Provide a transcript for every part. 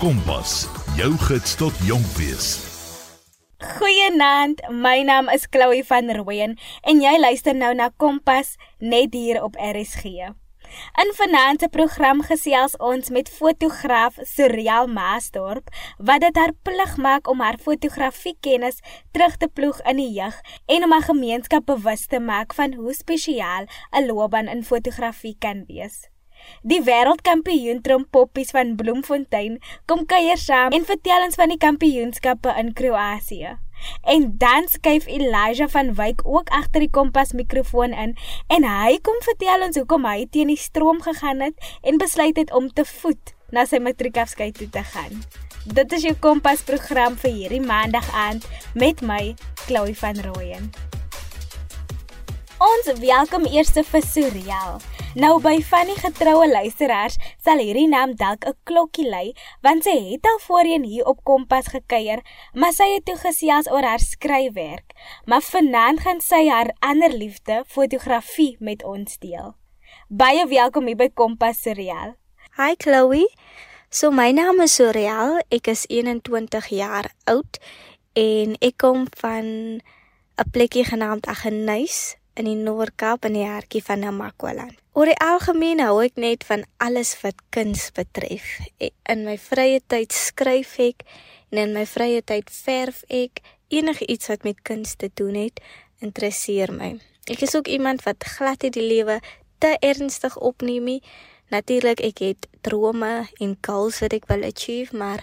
Kompas, jou gids tot jonk wees. Goeienaand, my naam is Chloe van Rooyen en jy luister nou na Kompas net hier op RSG. In vanaand se program gesels ons met fotograaf Suriel Maasdorp wat dit haar plig maak om haar fotografiekennis terug te ploeg in die jeug en om 'n gemeenskap bewus te maak van hoe spesiaal 'n loopbaan in fotografie kan wees. Die wêreldkampioen trompoppies van Bloemfontein kom kuier saam en vertel ons van die kampioenskappe in Kroasie. En dan skuif Elijah van Wyk ook agter die kompas mikrofoon in en hy kom vertel ons hoekom hy teen die stroom gegaan het en besluit het om te voet na sy matriekafskeid toe te gaan. Dit is jou kompas program vir hierdie maandag aand met my Chloe van Rooyen. Ons welkom eers vir Suriel. Nou by van die getroue luisteraars sal hierdie naam dalk 'n klokkie lui, want sy het al voorheen hier op Kompas gekuier, maar sy het toe gesels oor haar skryfwerk. Maar vanaand gaan sy haar ander liefde, fotografie, met ons deel. Baie welkom hier by Kompas Surreal. Hi Chloe. So my naam is Surreal. Ek is 21 jaar oud en ek kom van 'n plekkie genaamd Aggeneys in die Noord-Kaap in die hartjie van Namakwaland. Oor die algemeen hou ek net van alles wat kuns betref. In my vrye tyd skryf ek en in my vrye tyd verf ek. Enige iets wat met kuns te doen het, interesseer my. Ek is ook iemand wat glad nie die lewe te ernstig opneem nie. Natuurlik ek het drome en goals wat ek wil achieve, maar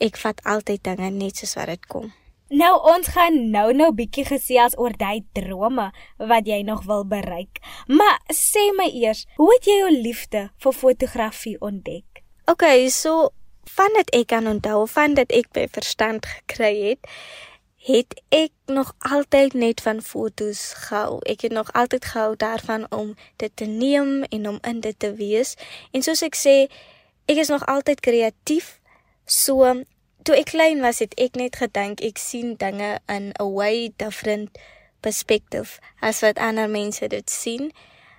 ek vat altyd dinge net soos wat dit kom. Nou ons gaan nou nou bietjie gesels oor daai drome wat jy nog wil bereik. Maar sê my eers, hoe het jy jou liefde vir fotografie ontdek? Okay, so van dit ek kan onthou van dit ek by verstand gekry het, het ek nog altyd net van fotos gehou. Ek het nog altyd gehou daarvan om dit te neem en om in dit te wees. En soos ek sê, ek is nog altyd kreatief. So toe ek klein was, het ek net gedink ek sien dinge in 'n way different perspective as wat ander mense dit sien.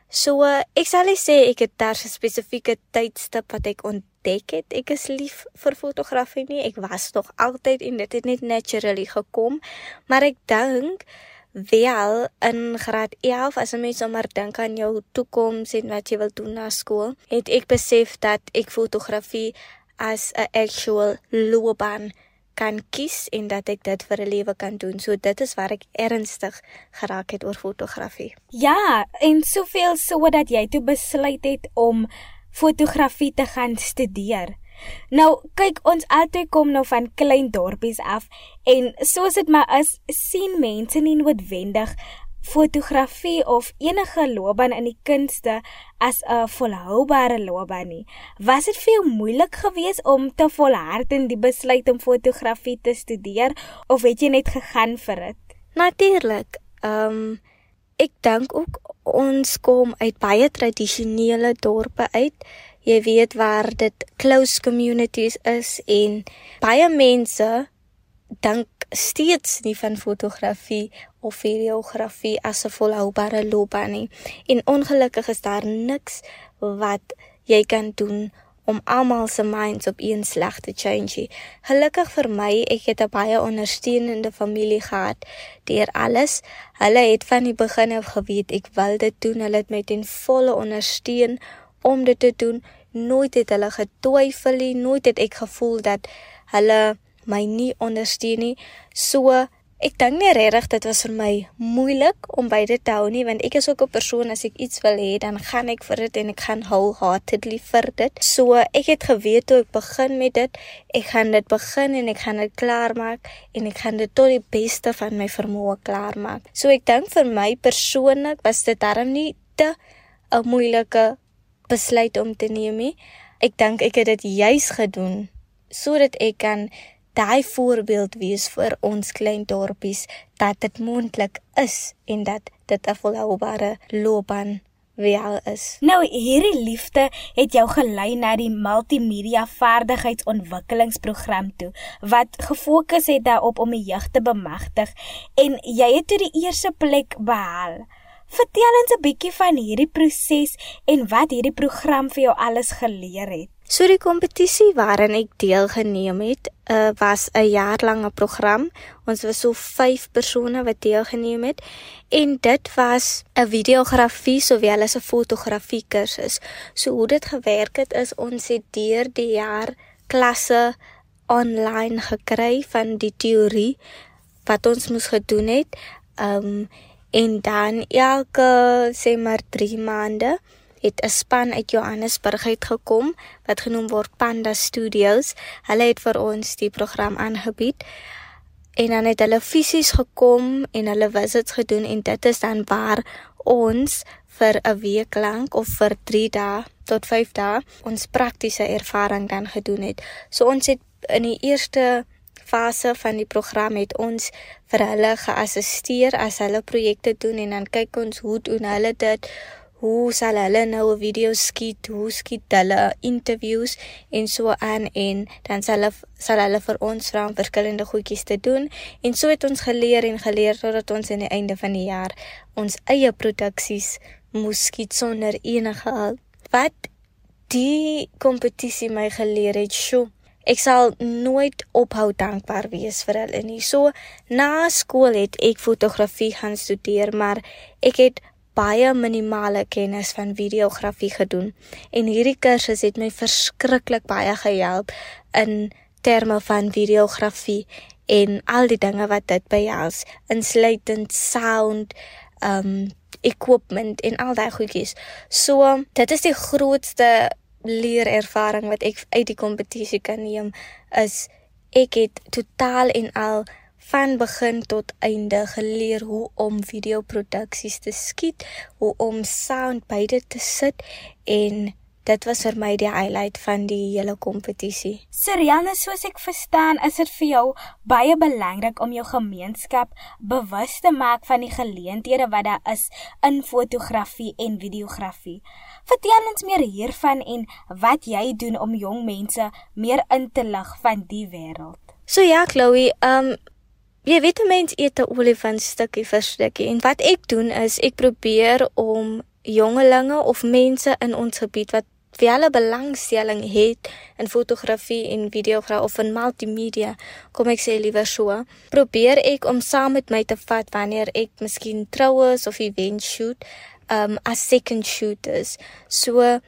So ek sal nie sê ek het daar 'n spesifieke tydstip wat ek ontdek het. Ek is lief vir fotografie nie. Ek was nog altyd en dit het net naturally gekom. Maar ek dink wel in graad 11 as 'n mens sommer dink aan jou toekoms en wat jy wil doen na skool, het ek besef dat ek fotografie as 'n actual loopbaan kan kies en dat ek dit vir 'n lewe kan doen. So dit is waar ek ernstig geraak het oor fotografie. Ja, en soveel sodat jy toe besluit het om fotografie te gaan studeer. Nou, kyk ons altyd kom nou van klein dorpies af en soos dit maar is, sien mense nie noodwendig fotografie of enige loopbaan in die kunste as 'n volhoubare loopbaan nie. Was dit vir jou moeilik geweest om te volhard in die besluit om fotografie te studeer of het jy net gegaan vir dit? Natuurlik. Ehm um, ek dink ook ons kom uit baie tradisionele dorpe uit. Jy weet waar dit close communities is en baie mense dink steeds nie van fotografie of videografie as 'n volhoubare loopbaan nie. En ongelukkig is daar niks wat jy kan doen om almal se minds op een slag te change. Gelukkig vir my, ek het 'n baie ondersteunende familie gehad deur alles. Hulle het van die begin af geweet ek wil dit doen. Hulle het my ten volle ondersteun om dit te doen. Nooit het hulle getwyfel nie, nooit het ek gevoel dat hulle my nie ondersteun nie. So Ek dink nie regtig dit was vir my moeilik om by dit te hou nie want ek is ook 'n persoon as ek iets wil hê dan gaan ek vir dit en ek gaan wholeheartedly vir dit. So ek het geweet toe ek begin met dit, ek gaan dit begin en ek gaan dit klaarmaak en ek gaan dit tot die beste van my vermoë klaarmaak. So ek dink vir my persoonlik was dit darm nie te 'n moeilike besluit om te neem nie. Ek dink ek het dit juis gedoen sodat ek kan daai voorbeeld wees vir ons klein dorpies dat dit moontlik is en dat dit 'n volhoubare loopbaan wel is. Nou hierdie liefde het jou gelei na die multimedia vaardigheidsontwikkelingsprogram toe wat gefokus het daarop om die jeug te bemagtig en jy het toe die eerste plek behaal. Vertel ons 'n bietjie van hierdie proses en wat hierdie program vir jou alles geleer het. So die kompetisie waarin ek deelgeneem het, uh, was 'n jaarlange program. Ons was so 5 persone wat deelgeneem het en dit was 'n videografie sowel as 'n fotografie kursus. So hoe dit gewerk het is ons het deur die jaar klasse online gekry van die teorie wat ons moes gedoen het. Um en dan elke sê maar 3 maande het 'n span uit Johannesburg uitgekom wat genoem word Panda Studios. Hulle het vir ons die program aangebied. En dan het hulle fisies gekom en hulle visits gedoen en dit is dan waar ons vir 'n week lank of vir 3 dae tot 5 dae ons praktiese ervaring dan gedoen het. So ons het in die eerste fase van die program het ons vir hulle geassisteer as hulle projekte doen en dan kyk ons hoe doen hulle dit hoe sal hulle nou 'n video skiet, hoe skiet hulle interviews en so aan en dan sal hulle sal hulle vir ons vra om verskillende goedjies te doen en so het ons geleer en geleer totdat ons aan die einde van die jaar ons eie produksies moes skiet sonder enige hulp. Wat die kompetisie my geleer het, sjoe, ek sal nooit ophou dankbaar wees vir hulle nie. So na skool het ek fotografie gaan studeer, maar ek het baie minimale kennis van videografie gedoen en hierdie kursus het my verskriklik baie gehelp in terme van videografie en al die dinge wat dit behels, insluitend sound, um equipment en al daai goedjies. So, dit is die grootste leerervaring wat ek uit die kompetisie kan neem is ek het totaal en al van begin tot einde geleer hoe om videoproduksies te skiet, hoe om sound beide te sit en dit was vir my die highlight van die hele kompetisie. Seriane, soos ek verstaan, is dit vir jou baie belangrik om jou gemeenskap bewus te maak van die geleenthede wat daar is in fotografie en videografie. Vertel ons meer hiervan en wat jy doen om jong mense meer in te lig van die wêreld. So ja, Chloe, um Jy weet mense eet 'n olifant stukkie vir stukkie en wat ek doen is ek probeer om jongelinge of mense in ons gebied wat vele belangstelling het in fotografie en videografie of in multimedia, kom ek sê liewer so, probeer ek om saam met my te vat wanneer ek miskien troues of event shoot, um as second shooters. So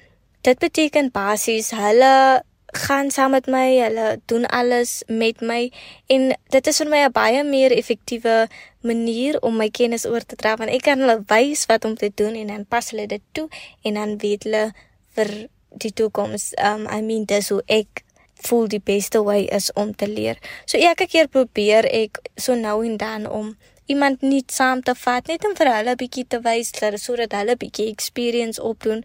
dit beteken basies hulle gaan saam met my, hulle doen alles met my en dit is vir my 'n baie meer effektiewe manier om my kennis oor te dra want ek kan hulle wys wat om te doen en dan pas hulle dit toe en dan weet hulle vir die toekoms. Um I mean dis hoe ek voel die beste way is om te leer. So elke keer probeer ek so nou en dan om iemand net saam te vat net om vir hulle 'n bietjie te wys sodat hulle 'n bietjie experience opdoen.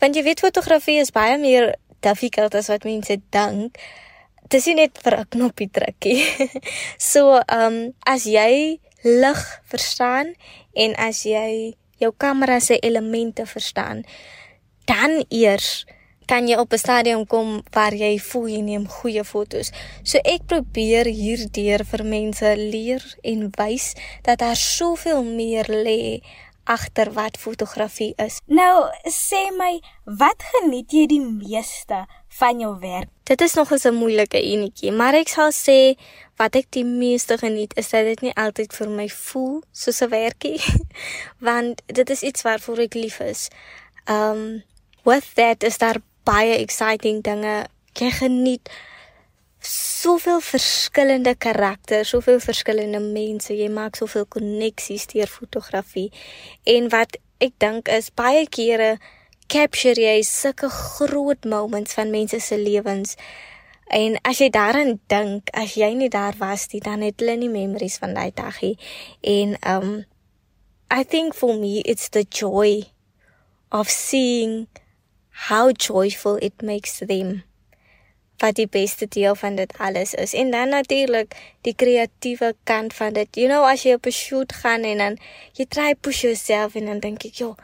Want jy weet fotografie is baie meer difficult as wat mense dink. Dit is nie net vir 'n knoppie drukkie. so, ehm um, as jy lig verstaan en as jy jou kamera se elemente verstaan, dan eers kan jy op 'n stadium kom waar jy voel jy neem goeie fotos. So ek probeer hierdeur vir mense leer en wys dat daar soveel meer lê agter wat fotografie is. Nou, sê my, wat geniet jy die meeste van jou werk? Dit is nog 'n moeilike enetjie, maar ek sal sê wat ek die meeste geniet is dat dit nie altyd vir my voel soos 'n werkie, want dit is iets waarvoor ek lief is. Um with that is daar baie exciting dinge. Jy geniet soveel verskillende karakters, soveel verskillende mense. Jy maak soveel koneksies deur fotografie. En wat ek dink is baie kere capture jy sulke groot moments van mense se lewens. En as jy daaraan dink, as jy nie daar was nie, dan het hulle nie memories van daai dagie. En um I think for me it's the joy of seeing how joyful it makes them wat die beste deel van dit alles is. En dan natuurlik die kreatiewe kant van dit. You know as jy op 'n shoot gaan en dan jy try push yourself en dan dink ek, "Jo,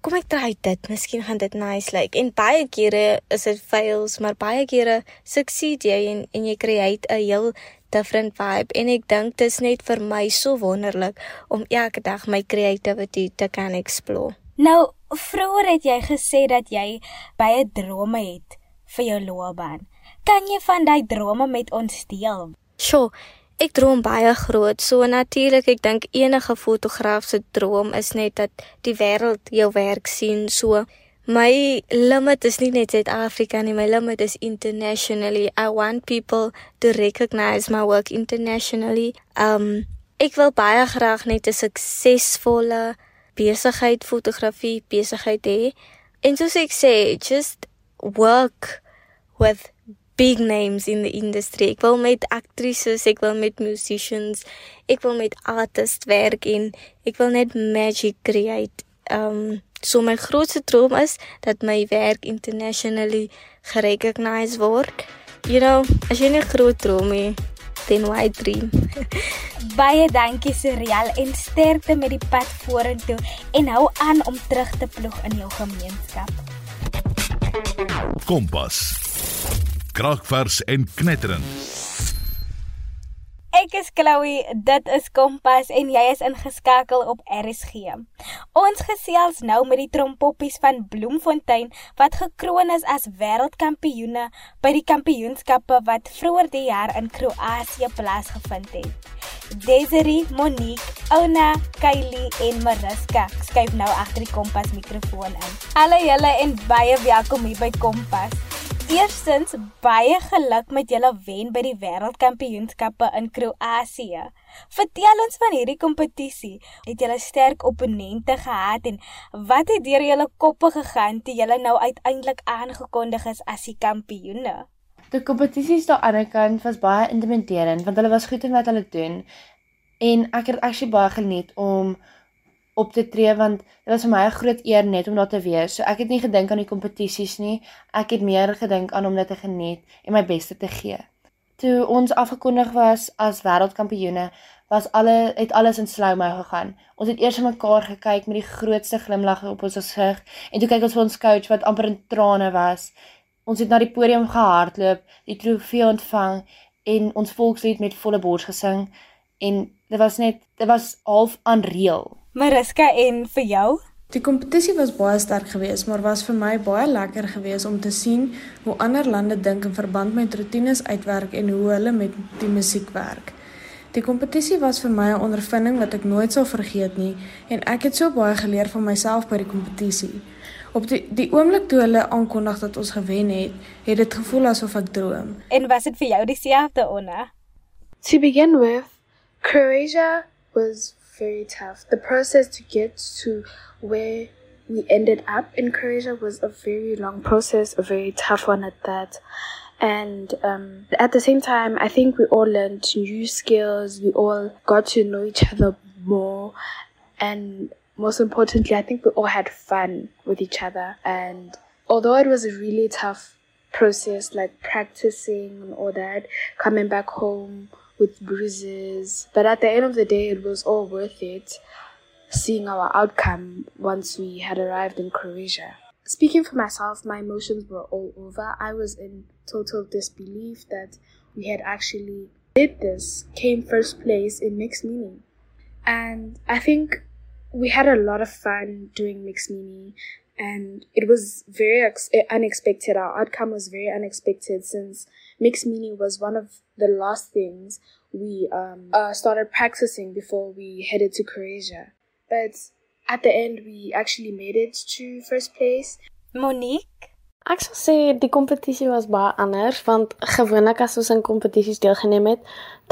kom ek try dit. Miskien gaan dit nice lyk." Like. En baie kere is dit fails, maar baie kere succeed jy en en jy create 'n heel different vibe. En ek dink dit is net vir my so wonderlik om elke dag my creativity te kan explore. Nou, vroeër het jy gesê dat jy baie drome het vir jou loopbaan. Kan jy van daai drome met ons deel? Sjoe, ek droom baie groot. So natuurlik, ek dink enige fotograaf se droom is net dat die wêreld jou werk sien. So my limit is nie net Suid-Afrika nie, my limit is internationally. I want people to recognize my work internationally. Um ek wil baie graag net 'n suksesvolle besigheid fotografie besigheid hê. En soos ek sê, just work with big names in the industry. Ek wil met aktrises, ek wil met musicians, ek wil met artists werk en ek wil net magic create. Um so my grootste droom is dat my werk internationally gerecognized word. You know, as jy 'n groot droom het, then why dream? Baie dankie Serial en sterkte met die pad vorentoe en hou aan om terug te ploeg in jou gemeenskap. Kompas. Kraakvers en knetterend. Chloe, dit is Kompas en jy is ingeskakel op RSG. Ons gesels nou met die trompoppies van Bloemfontein wat gekroon is as wêreldkampioene by die kampioenskappe wat vroeër die jaar in Kroasie plaasgevind het. Desiree, Monique, Ona, Kylie en Mariska skuif nou agter die Kompas mikrofoon in. Hallo julle en baie welkom hier by Kompas. Eerstens baie geluk met julle wen by die wêreldkampioenskappe in Kroasie. Vertel ons van hierdie kompetisie. Het julle sterk opponente gehad en wat het deur julle koppe gegaan toe julle nou uiteindelik aangekondig is as die kampioene? Die kompetisies daar aan die ander kant was baie intimiderend want hulle was goed in wat hulle doen en ek het actually baie geniet om op te tree want dit was vir my 'n groot eer net om daar te wees. So ek het nie gedink aan die kompetisies nie. Ek het meer gedink aan om dit te geniet en my beste te gee. Toe ons afgekondig was as wêreldkampioene, was alle het alles in slow-mo gegaan. Ons het eers na mekaar gekyk met die grootste glimlag op ons gesig en toe kyk ons vir ons coach wat amper in trane was. Ons het na die podium gehardloop, die trofee ontvang en ons volkslied met volle bors gesing en dit was net dit was half unreal. Mariska en vir jou? Die kompetisie was baie sterk geweest, maar was vir my baie lekker geweest om te sien hoe ander lande dink in verband met rotines uitwerk en hoe hulle met die musiek werk. Die kompetisie was vir my 'n ondervinding wat ek nooit sal vergeet nie en ek het so baie geleer van myself by die kompetisie. Op die die oomblik toe hulle aankondig dat ons gewen het, het dit gevoel asof ek droom. En was dit vir jou dieselfde onna? To begin with, Croatia was very tough. The process to get to where we ended up in Croatia was a very long process, a very tough one at that. And um, at the same time, I think we all learned new skills. We all got to know each other more. And most importantly, I think we all had fun with each other. And although it was a really tough process, like practicing and all that, coming back home, with bruises. But at the end of the day, it was all worth it seeing our outcome once we had arrived in Croatia. Speaking for myself, my emotions were all over. I was in total disbelief that we had actually did this, came first place in mixed meaning. And I think we had a lot of fun doing mixed meaning and it was very ex- unexpected. Our outcome was very unexpected since mixed meaning was one of the last things we um, uh, started practicing before we headed to Croatia. But at the end, we actually made it to first place. Monique? Ek sou sê die kompetisie was baie anders want gewoonlik as ons in kompetisies deelgeneem het,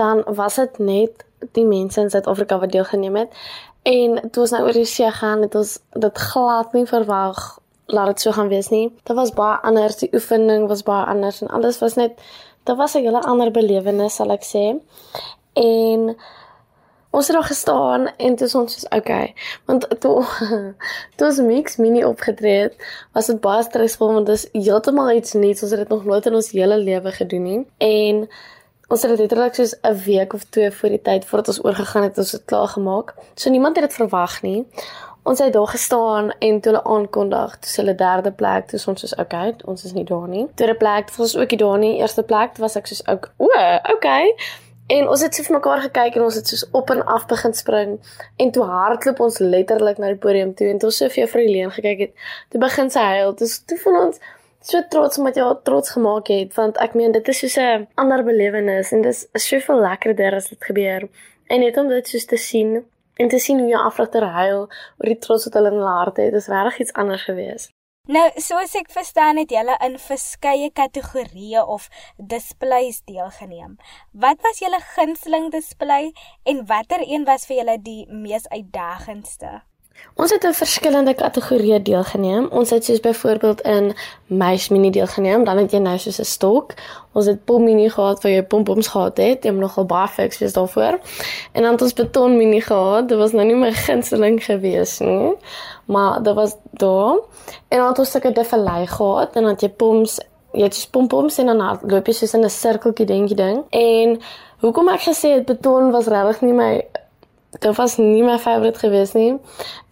dan was dit net die mense in Suid-Afrika wat deelgeneem het En toe ons nou oor die see gaan, het ons dit glad nie verwag laat dit so gaan wees nie. Dit was baie anders, die oefening was baie anders en alles was net dit was 'n hele ander belewenis, sal ek sê. En ons het daar gestaan en toe ons soos okay, want toe toe ons mix mini opgetree het, was dit baie stresvol want dit is heeltemal iets nuuts. Ons het dit nog nooit in ons hele lewe gedoen nie. En Ons het dit letterlik soos 'n week of 2 voor die tyd voordat ons oorgegaan het, ons het klaar gemaak. So niemand het dit verwag nie. Ons het daar gestaan en toe hulle aankondig, toe hulle derde plek, toe ons soos okay, ons is nie daar nie. Tweede plek, ons is ook nie daar nie. Eerste plek, was ek soos ook, o, okay. En ons het so vir mekaar gekyk en ons het soos op en af begin spring en toe hardloop ons letterlik na die podium toe en toe so vir Juffrou Helene gekyk het. Toe begin sy huil. Dis toe van ons so trots omdat jy haar trots gemaak het want ek meen dit is soos 'n ander belewenis en dit is soveel lekkerder as dit gebeur. En net om dit soos te sien en te sien hoe jou afrigter huil oor die trots wat hulle in hulle harte het, is regtig iets anders gewees. Nou, soos ek verstaan het julle in verskeie kategorieë of displays deelgeneem. Wat was julle gunsteling display en watter een was vir julle die mees uitdagendste? Ons het in verskillende kategorieë deelgeneem. Ons het soos byvoorbeeld in meis mini deelgeneem, dan het jy nou soos 'n stok. Ons het pom mini gehad waar jy pompoms gehad het. Jy het nogal baie fiks wees daarvoor. En dan het ons beton mini gehad. Dit was nou nie my gunsteling gewees nie, maar dit was daar. En dan het ons sulke defilei gehad en dan het jy poms, jy het soos pompoms en dan loop jy soos in 'n sirkeltjie dingetjie ding. En hoekom ek gesê het beton was regtig nie my dit was nie my favourite gewees nie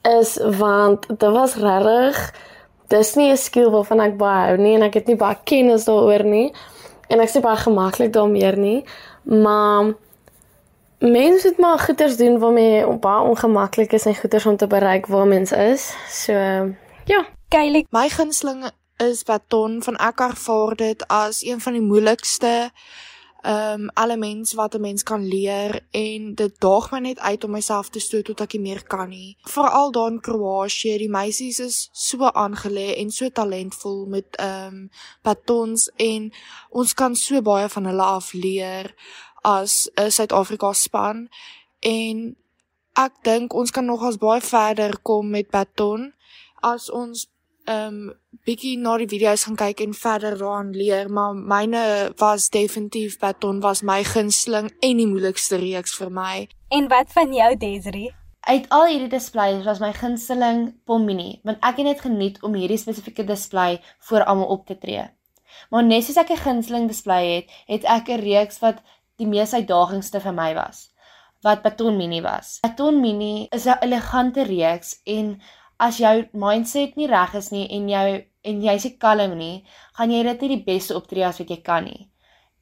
is want dit was regtig dis nie 'n skill waarvan ek baie hou nie en ek het nie baie kennis daaroor nie en ek sê baie gemaklik daarmee nie maar mense het maar goeders doen waarmee baie ongemaklik is en goeders om te bereik waar mens is so ja. Kylie my gunsteling is baton van ek ervaar dit as een van die moeilikste ehm um, elements wat 'n mens kan leer en dit daag my net uit om myself te stoot tot ek nie meer kan nie. Veral daar in Kroasie, die meisies is so aangelê en so talentvol met ehm um, batons en ons kan so baie van hulle af leer as 'n Suid-Afrika span en ek dink ons kan nog as baie verder kom met baton as ons um, bietjie na die video's gaan kyk en verder daaraan leer, maar myne was definitief Baton was my gunsteling en die moeilikste reeks vir my. En wat van jou Desiree? Uit al hierdie displays was my gunsteling Pomini, want ek het net geniet om hierdie spesifieke display voor almal op te tree. Maar net soos ek 'n gunsteling display het, het ek 'n reeks wat die mees uitdagingste vir my was, wat Baton Mini was. Baton Mini is 'n elegante reeks en as jou mindset nie reg is nie en jou en jy's nie kalm nie, gaan jy dit nie die beste optree as wat jy kan nie.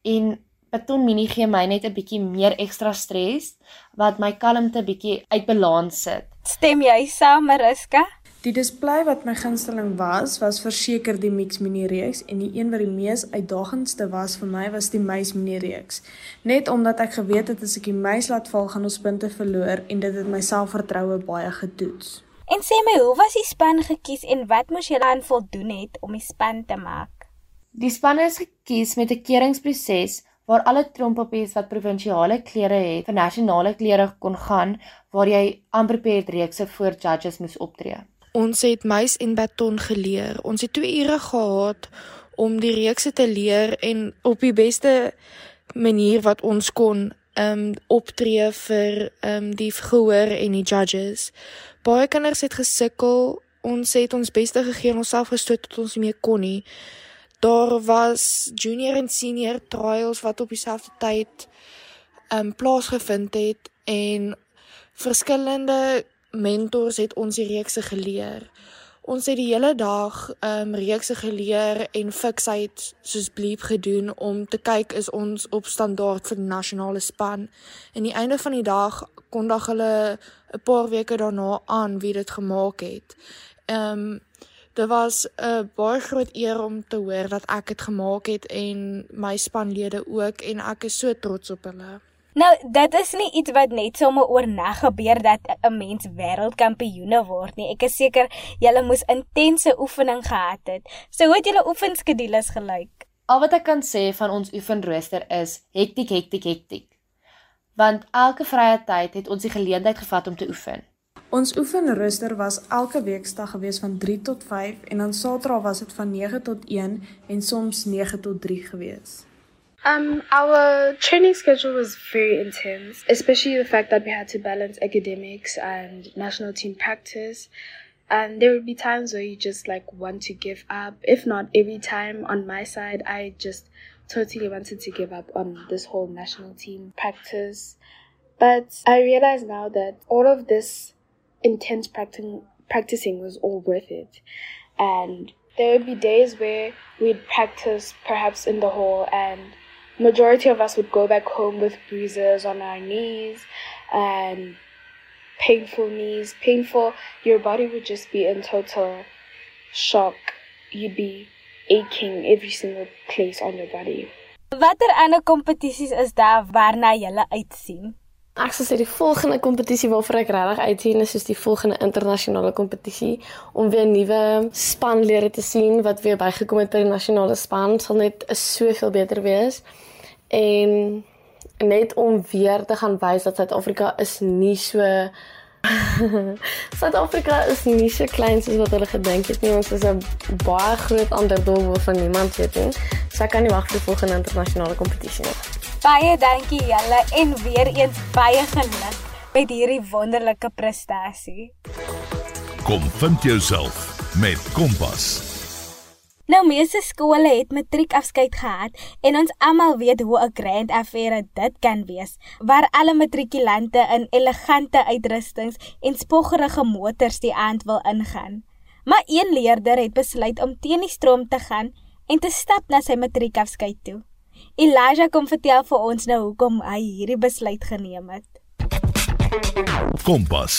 En Baton Mini gee my net 'n bietjie meer ekstra stres wat my kalmte bietjie uit balans sit. Stem jy saam, Mariska? Die display wat my gunsteling was, was verseker die Mix Mini reeks en die een wat die mees uitdagendste was vir my was die Meis Mini reeks. Net omdat ek geweet het as ek die meis laat val, gaan ons punte verloor en dit het my selfvertroue baie getoets. En sê my, hoe was die span gekies en wat moes julle aan voldoen het om die span te maak? Die span is gekies met 'n keuringsproses waar alle trompoppies wat provinsiale kleure het vir nasionale kleure kon gaan waar jy unprepared reekse voor judges moes optree. Ons het muis en baton geleer. Ons het 2 ure gehad om die reekse te leer en op die beste manier wat ons kon um optree vir um die gehoor en die judges. Baie kinders het gesukkel. Ons het ons beste gegee en onsself gestoot tot ons nie meer kon nie. Daar was junior en senior trials wat op dieselfde tyd um plaasgevind het en verskillende mentors het ons die reekse geleer. Ons het die hele dag um reekse geleer en fiksheid soos bleep gedoen om te kyk is ons op standaard vir die nasionale span. En die einde van die dag kondig hulle 'n paar weke daarna aan wie dit gemaak het. Um dit was 'n baie groot eer om te hoor dat ek dit gemaak het en my spanlede ook en ek is so trots op hulle. Nou, dit is nie iets wat net sommer oornag gebeur dat 'n mens wêreldkampioene word nie. Ek is seker julle moes intense oefening gehad het. So hoe het julle oefenskedules gelyk? Al wat ek kan sê van ons oefenrooster is hektiek, hektiek, hektiek. Want elke vrye tyd het ons die geleentheid gevat om te oefen. Ons oefenrooster was elke weekdag gewees van 3 tot 5 en dan Saterdag was dit van 9 tot 1 en soms 9 tot 3 gewees. Um, our training schedule was very intense, especially the fact that we had to balance academics and national team practice. And there would be times where you just like want to give up. If not every time on my side, I just totally wanted to give up on this whole national team practice. But I realize now that all of this intense practicing practicing was all worth it. And there would be days where we'd practice perhaps in the hall and majority of us would go back home with bruises on our knees and painful knees, painful, your body would just be in total shock. You'd be aching every single place on your body. Watter ander kompetisies is daar waarna jy uitsien? Ek sou sê die volgende kompetisie waarvoor ek regtig uitsien is soos die volgende internasionale kompetisie om weer nuwe spanlede te sien wat weer bygekom het by die nasionale span sal net soveel beter wees. En net om weer te gaan wys dat Suid-Afrika is nie so Suid-Afrika is nie so klein soos wat hulle gedink het nie. Ons is 'n baie groot underdog waarvan niemand weet nie. So ek kan nie wag vir die volgende internasionale kompetisie nie. Baie dankie julle en weer eens baie geluk met hierdie wonderlike prestasie. Kom vind jouself met Kompas. Nou meeste skole het matriekafskeid gehad en ons almal weet hoe 'n grand affair dit kan wees waar alle matrikulante in elegante uitrustings en spoggerige motors die aand wil ingaan. Maar een leerder het besluit om teen die stroom te gaan en te stap na sy matriekafskeid toe. Elijah kom vertel vir ons nou hoekom hy hierdie besluit geneem het. Kompas.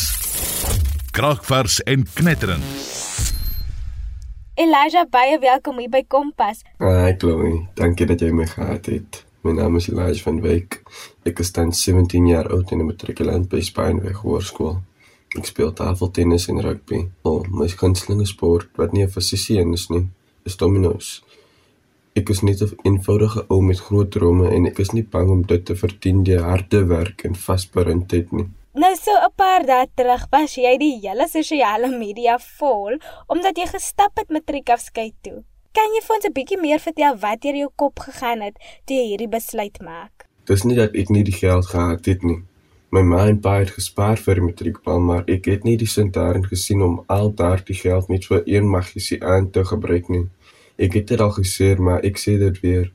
Kragvers en knetterend. Elijah, baie welkom hier by Kompas. Hi Chloe, dankie dat jy my gehad het. My naam is Elijah van Wyk. Ek is dan 17 jaar oud en 'n matrikulant by Spineweg Hoërskool. Ek speel tafeltennis en rugby. Oh, my gunsteling sport wat nie 'n fisiese een is nie, is domino's. Ek is net 'n eenvoudige ou met groot drome en ek is nie bang om dit te verdien deur harde werk en vasberindheid nie. Nou so 'n paar dae terug was jy die hele sosiale media vol omdat jy gestap het matriekafskeid toe. Kan jy vir ons 'n bietjie meer vertel wat deur jou kop gegaan het toe jy hierdie besluit maak? Dis nie dat ek nie die geld gehad het nie. My ma en pa het gespaar vir die matriekbal, maar ek het nie die sin daarin gesien om al daardie geld net vir een magiese aand te gebruik nie. Ek het dit al gesê, maar ek sê dit weer.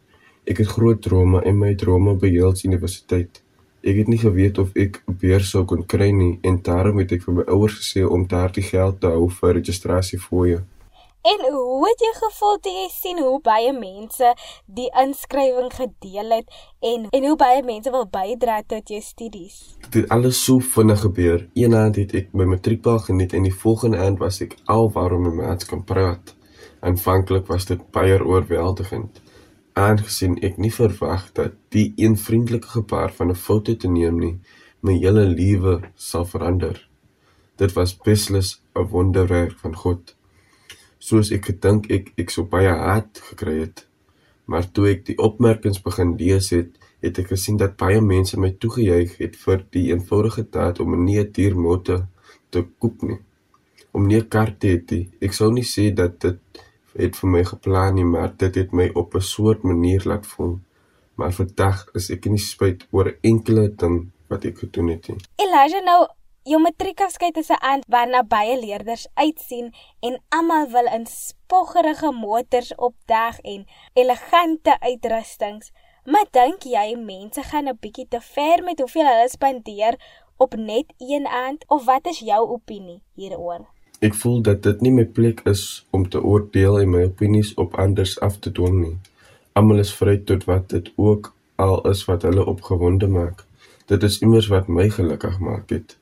Ek het groot drome en my drome beheels universiteit. Ek het nie geweet of ek beurs sou kon kry nie en daarom het ek vir my ouers gesê om daardie geld te hou vir registrasiefooie. En hoe het jy gevoel toe jy sien hoe baie mense die inskrywing gedeel het en en hoe baie mense wil bydra tot jou studies? Dit het alles so vinnig gebeur. Eendag het ek my matriekpaal geniet en die volgende aand was ek al waarom my maats kan praat. Aanvanklik was dit baie oorweldigend aangesien ek nie verwag dat die een vriendelike gebaar van 'n foto te neem nie my hele lewe sal verander. Dit was beslis 'n wonderwerk van God. Soos ek gedink ek ek so baie hard gekry het. Maar toe ek die opmerkings begin lees het, het ek gesien dat baie mense my toegejuig het vir die eenvoudige daad om 'n nie duur motor te koop nie. Om nie 'n kar te hê. Ek sou nie sê dat dit het vir my geplan nie, maar dit het my op 'n soort manier laat voel. Maar vandag is ek nie spyt oor enkele ding wat ek gedoen het nie. Elijah nou Jou matriekafskeid is 'n aand waarna baie leerders uitsien en almal wil in spoggerige motors opdag en elegante uitrustings. Maar dink jy mense gaan 'n bietjie te ver met hoeveel hulle spandeer op net een aand of wat is jou opinie hieroor? Ek voel dat dit nie my plek is om te oordeel en my opinies op anders af te dwing nie. Almal is vry tot wat dit ook al is wat hulle opgewonde maak. Dit is immers wat my gelukkig maak het.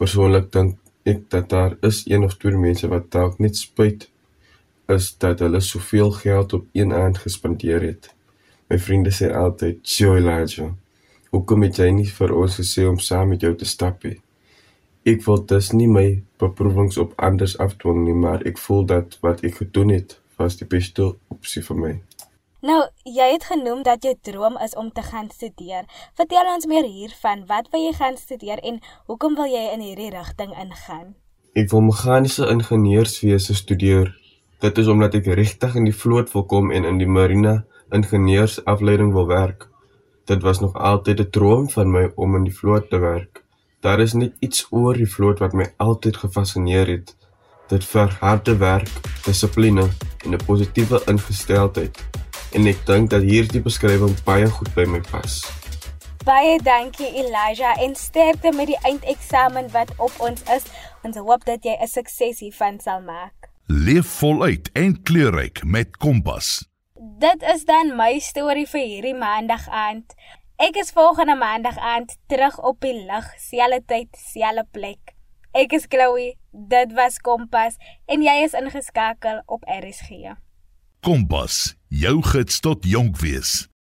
Persoonlik dink ek dat daar is een of twee mense wat dalk net spyt is dat hulle soveel geld op een aand gespandeer het. My vriende sê altyd, "Joy Lajo, hoekom het jy nie vir ons gesê om saam met jou te stap nie?" Ek wil dus nie my beproewings op anders afdwing nie, maar ek voel dat wat ek gedoen het, was die beste opsie vir my. Nou, jy het genoem dat jou droom is om te gaan studeer. Vertel ons meer hiervan. Wat wil jy gaan studeer en hoekom wil jy in hierdie rigting ingaan? Ek wil meganiese ingenieurswese studeer. Dit is omdat ek regtig in die vloot wil kom en in die marine ingenieursafleiding wil werk. Dit was nog altyd 'n droom van my om in die vloot te werk. Daar is net iets oor die vloot wat my altyd gefassineer het. Dit verg harde werk, dissipline en 'n positiewe ingesteldheid. En ek dink dat hierdie beskrywing baie goed by my pas. Baie dankie Elijah en sterkte met die eindeksamen wat op ons is. Ons hoop dat jy 'n sukses hiervan sal maak. Leef voluit en kleurryk met Kompas. Dit is dan my storie vir hierdie maandag aand. Ek is volgende maandag aand terug op die lig, selfde tyd, selfde plek. Ek is Chloe, dit was Kompas en jy is ingeskakel op RSG. Kompas, jou gids tot jonk wees.